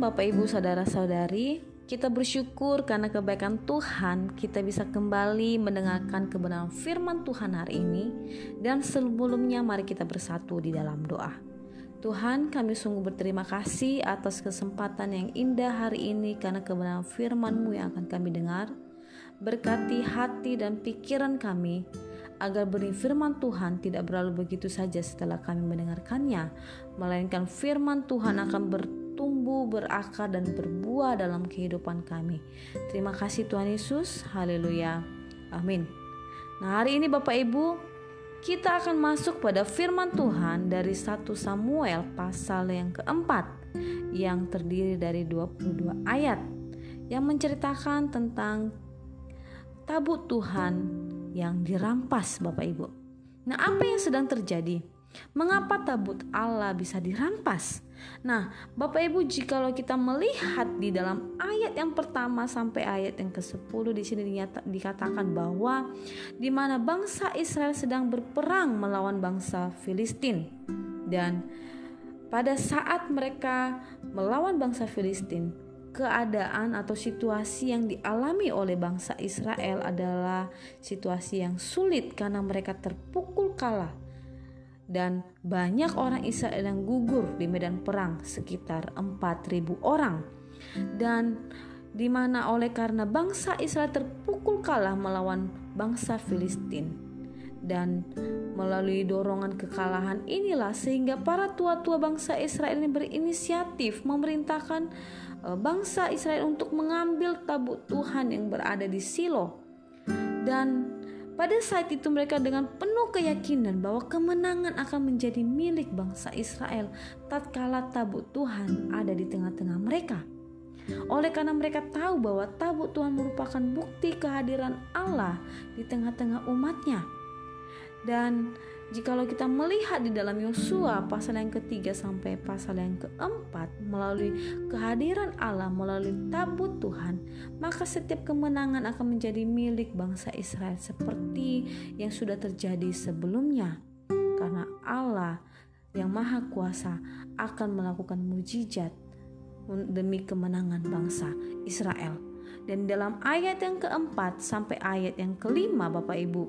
Bapak Ibu saudara-saudari, kita bersyukur karena kebaikan Tuhan kita bisa kembali mendengarkan kebenaran firman Tuhan hari ini dan sebelumnya mari kita bersatu di dalam doa. Tuhan kami sungguh berterima kasih atas kesempatan yang indah hari ini karena kebenaran firman-Mu yang akan kami dengar. Berkati hati dan pikiran kami agar benih firman Tuhan tidak berlalu begitu saja setelah kami mendengarkannya, melainkan firman Tuhan akan bertumbuh, berakar, dan berbuah dalam kehidupan kami. Terima kasih Tuhan Yesus, haleluya, amin. Nah hari ini Bapak Ibu, kita akan masuk pada firman Tuhan dari 1 Samuel pasal yang keempat yang terdiri dari 22 ayat yang menceritakan tentang tabut Tuhan yang dirampas Bapak Ibu. Nah, apa yang sedang terjadi? Mengapa tabut Allah bisa dirampas? Nah, Bapak Ibu, jikalau kita melihat di dalam ayat yang pertama sampai ayat yang ke-10 di sini dikatakan bahwa di mana bangsa Israel sedang berperang melawan bangsa Filistin dan pada saat mereka melawan bangsa Filistin, keadaan atau situasi yang dialami oleh bangsa Israel adalah situasi yang sulit karena mereka terpukul kalah dan banyak orang Israel yang gugur di medan perang sekitar 4000 orang dan di mana oleh karena bangsa Israel terpukul kalah melawan bangsa Filistin dan melalui dorongan kekalahan inilah sehingga para tua-tua bangsa Israel ini berinisiatif memerintahkan Eh, bangsa Israel untuk mengambil tabut Tuhan yang berada di Silo. Dan pada saat itu mereka dengan penuh keyakinan bahwa kemenangan akan menjadi milik bangsa Israel tatkala tabut Tuhan ada di tengah-tengah mereka. Oleh karena mereka tahu bahwa tabut Tuhan merupakan bukti kehadiran Allah di tengah-tengah umatnya. Dan Jikalau kita melihat di dalam Yosua pasal yang ketiga sampai pasal yang keempat melalui kehadiran Allah melalui tabut Tuhan, maka setiap kemenangan akan menjadi milik bangsa Israel seperti yang sudah terjadi sebelumnya. Karena Allah yang maha kuasa akan melakukan mujizat demi kemenangan bangsa Israel. Dan dalam ayat yang keempat sampai ayat yang kelima Bapak Ibu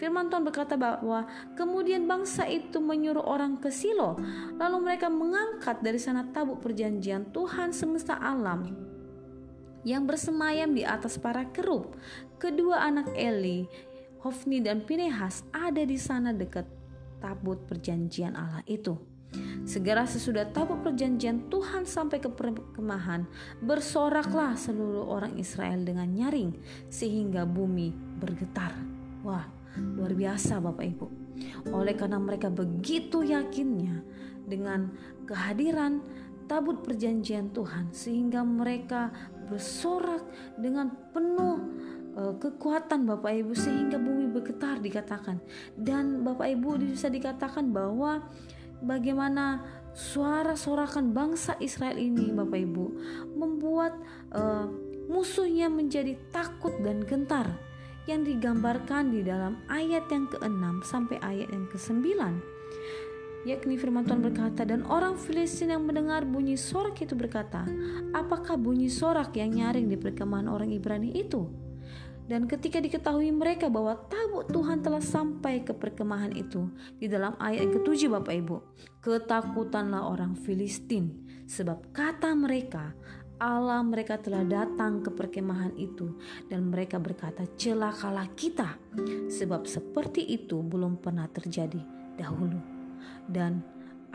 Firman Tuhan berkata bahwa kemudian bangsa itu menyuruh orang ke Silo Lalu mereka mengangkat dari sana tabut perjanjian Tuhan semesta alam yang bersemayam di atas para kerub. Kedua anak Eli, Hofni dan Pinehas ada di sana dekat tabut perjanjian Allah itu. Segera sesudah tabut perjanjian Tuhan sampai ke perkemahan, bersoraklah seluruh orang Israel dengan nyaring sehingga bumi bergetar. Wah, luar biasa Bapak Ibu. Oleh karena mereka begitu yakinnya dengan kehadiran tabut perjanjian Tuhan sehingga mereka bersorak dengan penuh uh, kekuatan Bapak Ibu sehingga bumi bergetar dikatakan dan Bapak Ibu bisa dikatakan bahwa bagaimana suara sorakan bangsa Israel ini Bapak Ibu membuat uh, musuhnya menjadi takut dan gentar yang digambarkan di dalam ayat yang ke-6 sampai ayat yang ke-9 yakni firman Tuhan berkata dan orang Filistin yang mendengar bunyi sorak itu berkata apakah bunyi sorak yang nyaring di perkemahan orang Ibrani itu dan ketika diketahui mereka bahwa tabut Tuhan telah sampai ke perkemahan itu di dalam ayat yang ketujuh Bapak Ibu, ketakutanlah orang Filistin sebab kata mereka Allah mereka telah datang ke perkemahan itu dan mereka berkata celakalah kita sebab seperti itu belum pernah terjadi dahulu. Dan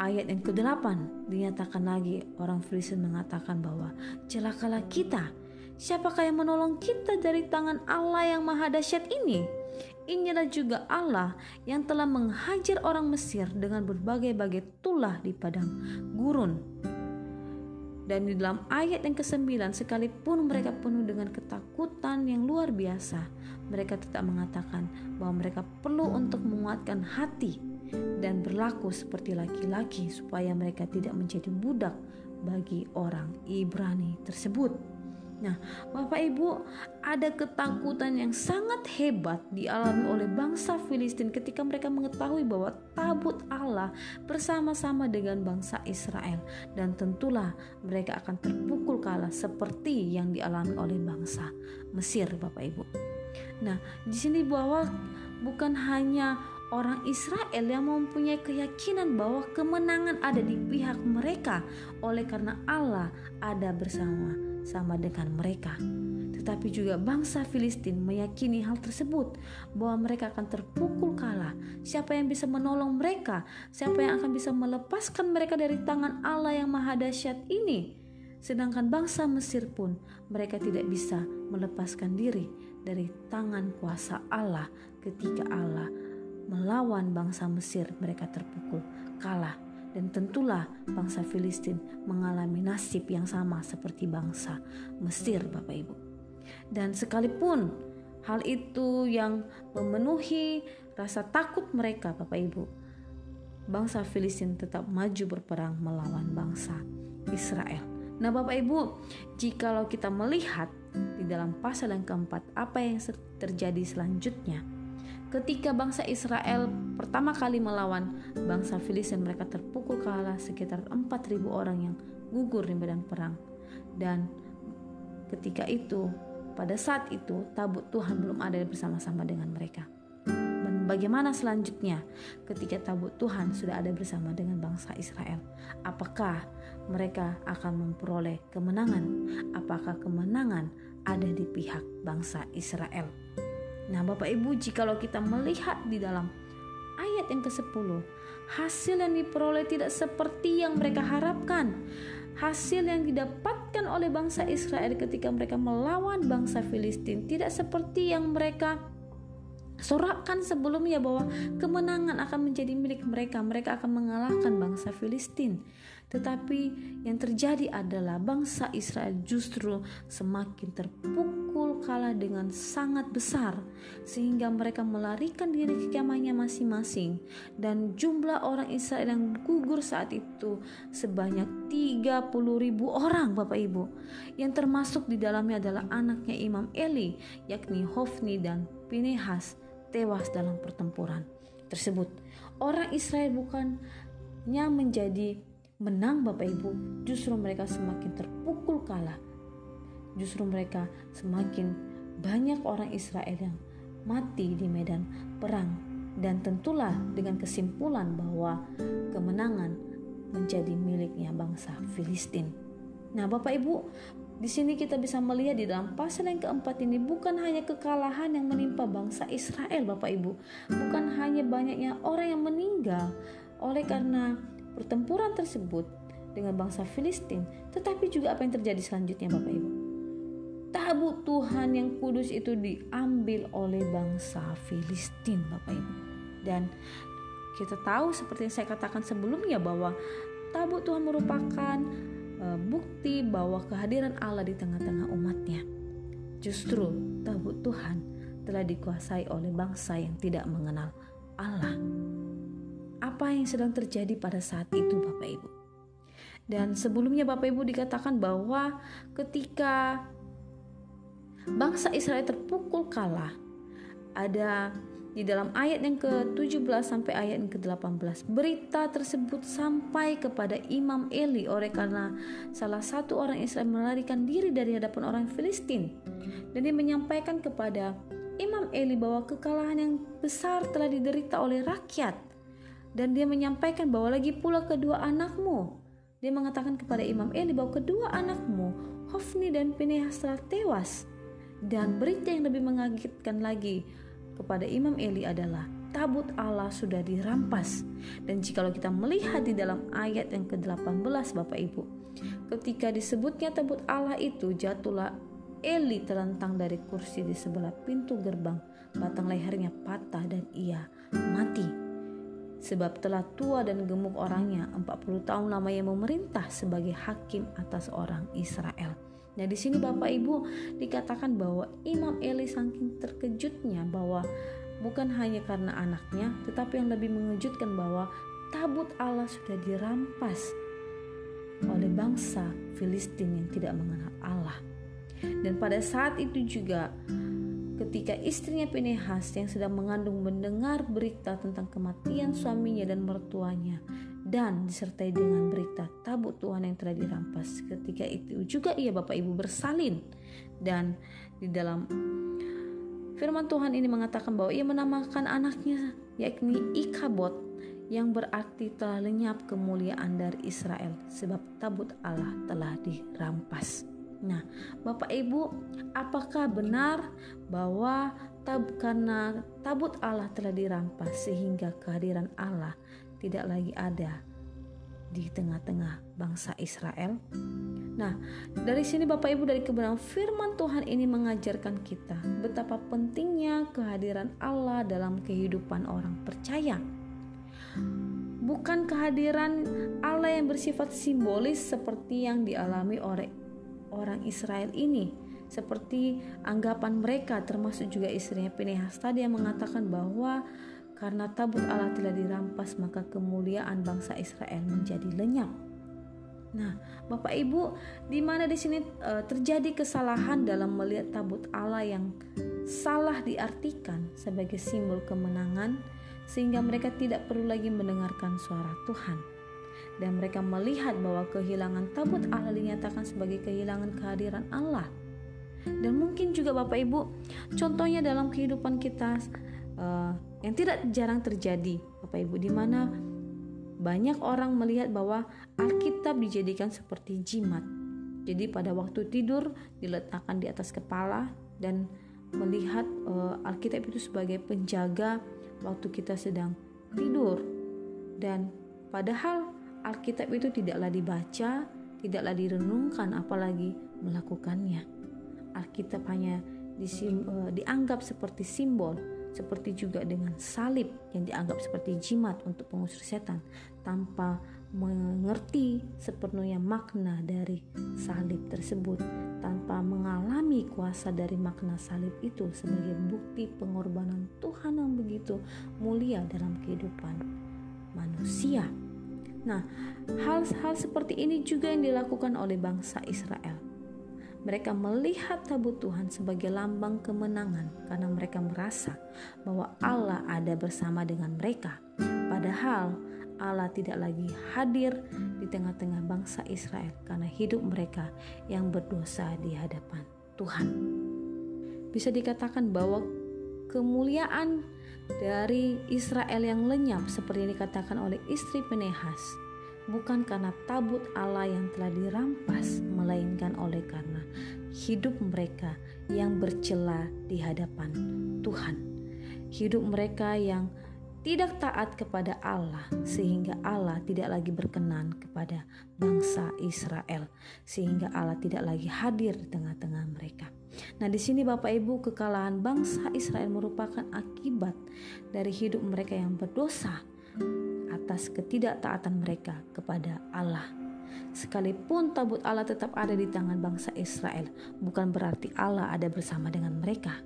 ayat yang ke-8 dinyatakan lagi orang Filistin mengatakan bahwa celakalah kita Siapakah yang menolong kita dari tangan Allah yang maha dahsyat ini? Inilah juga Allah yang telah menghajar orang Mesir dengan berbagai-bagai tulah di padang gurun. Dan di dalam ayat yang ke-9 sekalipun mereka penuh dengan ketakutan yang luar biasa, mereka tetap mengatakan bahwa mereka perlu untuk menguatkan hati dan berlaku seperti laki-laki supaya mereka tidak menjadi budak bagi orang Ibrani tersebut. Nah, Bapak Ibu, ada ketakutan yang sangat hebat dialami oleh bangsa Filistin ketika mereka mengetahui bahwa tabut Allah bersama-sama dengan bangsa Israel dan tentulah mereka akan terpukul kalah seperti yang dialami oleh bangsa Mesir, Bapak Ibu. Nah, di sini bahwa bukan hanya orang Israel yang mempunyai keyakinan bahwa kemenangan ada di pihak mereka oleh karena Allah ada bersama sama dengan mereka. Tetapi juga bangsa Filistin meyakini hal tersebut bahwa mereka akan terpukul kalah. Siapa yang bisa menolong mereka? Siapa yang akan bisa melepaskan mereka dari tangan Allah yang maha dahsyat ini? Sedangkan bangsa Mesir pun mereka tidak bisa melepaskan diri dari tangan kuasa Allah ketika Allah melawan bangsa Mesir mereka terpukul kalah dan tentulah bangsa Filistin mengalami nasib yang sama seperti bangsa Mesir, Bapak Ibu. Dan sekalipun hal itu yang memenuhi rasa takut mereka, Bapak Ibu, bangsa Filistin tetap maju berperang melawan bangsa Israel. Nah, Bapak Ibu, jikalau kita melihat di dalam pasal yang keempat, apa yang terjadi selanjutnya? Ketika bangsa Israel pertama kali melawan bangsa Filistin, mereka terpukul kalah sekitar 4.000 orang yang gugur di medan perang. Dan ketika itu, pada saat itu, tabut Tuhan belum ada bersama-sama dengan mereka. Dan bagaimana selanjutnya ketika tabut Tuhan sudah ada bersama dengan bangsa Israel? Apakah mereka akan memperoleh kemenangan? Apakah kemenangan ada di pihak bangsa Israel? Nah, Bapak Ibu, jikalau kita melihat di dalam ayat yang ke-10, hasil yang diperoleh tidak seperti yang mereka harapkan. Hasil yang didapatkan oleh bangsa Israel ketika mereka melawan bangsa Filistin tidak seperti yang mereka sorakkan sebelumnya bahwa kemenangan akan menjadi milik mereka. Mereka akan mengalahkan bangsa Filistin. Tetapi yang terjadi adalah bangsa Israel justru semakin terpukul kalah dengan sangat besar sehingga mereka melarikan diri ke kemahnya masing-masing dan jumlah orang Israel yang gugur saat itu sebanyak 30 ribu orang Bapak Ibu yang termasuk di dalamnya adalah anaknya Imam Eli yakni Hofni dan Pinehas tewas dalam pertempuran tersebut. Orang Israel bukannya menjadi menang Bapak Ibu, justru mereka semakin terpukul kalah. Justru mereka semakin banyak orang Israel yang mati di medan perang dan tentulah dengan kesimpulan bahwa kemenangan menjadi miliknya bangsa Filistin. Nah, Bapak Ibu, di sini kita bisa melihat di dalam pasal yang keempat ini bukan hanya kekalahan yang menimpa bangsa Israel, Bapak Ibu, bukan hanya banyaknya orang yang meninggal oleh karena pertempuran tersebut dengan bangsa Filistin, tetapi juga apa yang terjadi selanjutnya Bapak Ibu. Tabut Tuhan yang kudus itu diambil oleh bangsa Filistin Bapak Ibu. Dan kita tahu seperti yang saya katakan sebelumnya bahwa tabut Tuhan merupakan e, bukti bahwa kehadiran Allah di tengah-tengah umatnya. Justru tabut Tuhan telah dikuasai oleh bangsa yang tidak mengenal Allah apa yang sedang terjadi pada saat itu Bapak Ibu. Dan sebelumnya Bapak Ibu dikatakan bahwa ketika bangsa Israel terpukul kalah, ada di dalam ayat yang ke-17 sampai ayat yang ke-18 berita tersebut sampai kepada Imam Eli. Oleh karena salah satu orang Israel melarikan diri dari hadapan orang Filistin. Dan dia menyampaikan kepada Imam Eli bahwa kekalahan yang besar telah diderita oleh rakyat dan dia menyampaikan bahwa lagi pula kedua anakmu. Dia mengatakan kepada Imam Eli bahwa kedua anakmu, Hofni dan Pinehas telah tewas. Dan berita yang lebih mengagetkan lagi kepada Imam Eli adalah tabut Allah sudah dirampas. Dan jikalau kita melihat di dalam ayat yang ke-18 Bapak Ibu, ketika disebutnya tabut Allah itu jatuhlah Eli terlentang dari kursi di sebelah pintu gerbang, batang lehernya patah dan ia mati sebab telah tua dan gemuk orangnya 40 tahun lamanya memerintah sebagai hakim atas orang Israel. Nah di sini Bapak Ibu dikatakan bahwa Imam Eli saking terkejutnya bahwa bukan hanya karena anaknya tetapi yang lebih mengejutkan bahwa tabut Allah sudah dirampas oleh bangsa Filistin yang tidak mengenal Allah. Dan pada saat itu juga ketika istrinya Pinehas yang sedang mengandung mendengar berita tentang kematian suaminya dan mertuanya dan disertai dengan berita tabut Tuhan yang telah dirampas. Ketika itu juga ia Bapak Ibu bersalin dan di dalam firman Tuhan ini mengatakan bahwa ia menamakan anaknya yakni Ikabot yang berarti telah lenyap kemuliaan dari Israel sebab tabut Allah telah dirampas. Nah, Bapak Ibu, apakah benar bahwa tab karena tabut Allah telah dirampas sehingga kehadiran Allah tidak lagi ada di tengah-tengah bangsa Israel? Nah, dari sini Bapak Ibu dari kebenaran firman Tuhan ini mengajarkan kita betapa pentingnya kehadiran Allah dalam kehidupan orang percaya. Bukan kehadiran Allah yang bersifat simbolis seperti yang dialami oleh orang Israel ini seperti anggapan mereka termasuk juga istrinya Pinehas tadi yang mengatakan bahwa karena tabut Allah telah dirampas maka kemuliaan bangsa Israel menjadi lenyap. Nah, Bapak Ibu, di mana di sini e, terjadi kesalahan dalam melihat tabut Allah yang salah diartikan sebagai simbol kemenangan sehingga mereka tidak perlu lagi mendengarkan suara Tuhan dan mereka melihat bahwa kehilangan tabut Allah dinyatakan sebagai kehilangan kehadiran Allah. Dan mungkin juga Bapak Ibu, contohnya dalam kehidupan kita uh, yang tidak jarang terjadi, Bapak Ibu, di mana banyak orang melihat bahwa Alkitab dijadikan seperti jimat. Jadi pada waktu tidur diletakkan di atas kepala dan melihat uh, Alkitab itu sebagai penjaga waktu kita sedang tidur. Dan padahal Alkitab itu tidaklah dibaca, tidaklah direnungkan, apalagi melakukannya. Alkitab hanya disim, uh, dianggap seperti simbol, seperti juga dengan salib yang dianggap seperti jimat untuk pengusir setan, tanpa mengerti sepenuhnya makna dari salib tersebut, tanpa mengalami kuasa dari makna salib itu sebagai bukti pengorbanan Tuhan yang begitu mulia dalam kehidupan manusia. Nah, hal-hal seperti ini juga yang dilakukan oleh bangsa Israel. Mereka melihat tabut Tuhan sebagai lambang kemenangan karena mereka merasa bahwa Allah ada bersama dengan mereka. Padahal Allah tidak lagi hadir di tengah-tengah bangsa Israel karena hidup mereka yang berdosa di hadapan Tuhan. Bisa dikatakan bahwa kemuliaan dari Israel yang lenyap seperti yang dikatakan oleh istri Penehas bukan karena tabut Allah yang telah dirampas melainkan oleh karena hidup mereka yang bercela di hadapan Tuhan. Hidup mereka yang tidak taat kepada Allah sehingga Allah tidak lagi berkenan kepada bangsa Israel sehingga Allah tidak lagi hadir di tengah-tengah mereka Nah, di sini Bapak Ibu, kekalahan bangsa Israel merupakan akibat dari hidup mereka yang berdosa atas ketidaktaatan mereka kepada Allah. Sekalipun tabut Allah tetap ada di tangan bangsa Israel, bukan berarti Allah ada bersama dengan mereka.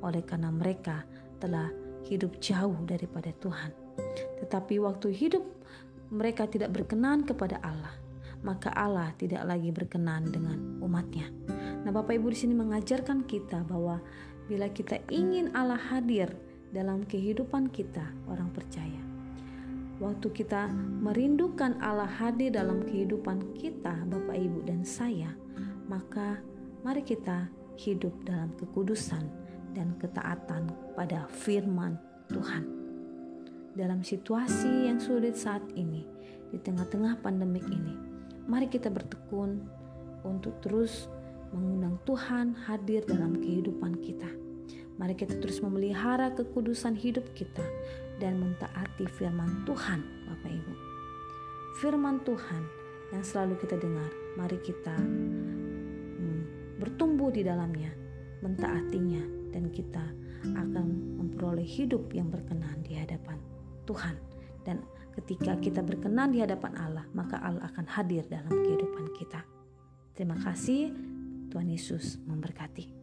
Oleh karena mereka telah hidup jauh daripada Tuhan. Tetapi waktu hidup mereka tidak berkenan kepada Allah, maka Allah tidak lagi berkenan dengan umatnya. Nah, Bapak Ibu di sini mengajarkan kita bahwa bila kita ingin Allah hadir dalam kehidupan kita, orang percaya. Waktu kita merindukan Allah hadir dalam kehidupan kita, Bapak Ibu dan saya, maka mari kita hidup dalam kekudusan dan ketaatan pada firman Tuhan. Dalam situasi yang sulit saat ini, di tengah-tengah pandemik ini, mari kita bertekun untuk terus mengundang Tuhan hadir dalam kehidupan kita. Mari kita terus memelihara kekudusan hidup kita dan mentaati firman Tuhan, Bapak Ibu. Firman Tuhan yang selalu kita dengar, mari kita hmm, bertumbuh di dalamnya, mentaatinya, dan kita akan memperoleh hidup yang berkenan di hadapan Tuhan. Dan ketika kita berkenan di hadapan Allah, maka Allah akan hadir dalam kehidupan kita. Terima kasih. Tuhan Yesus memberkati.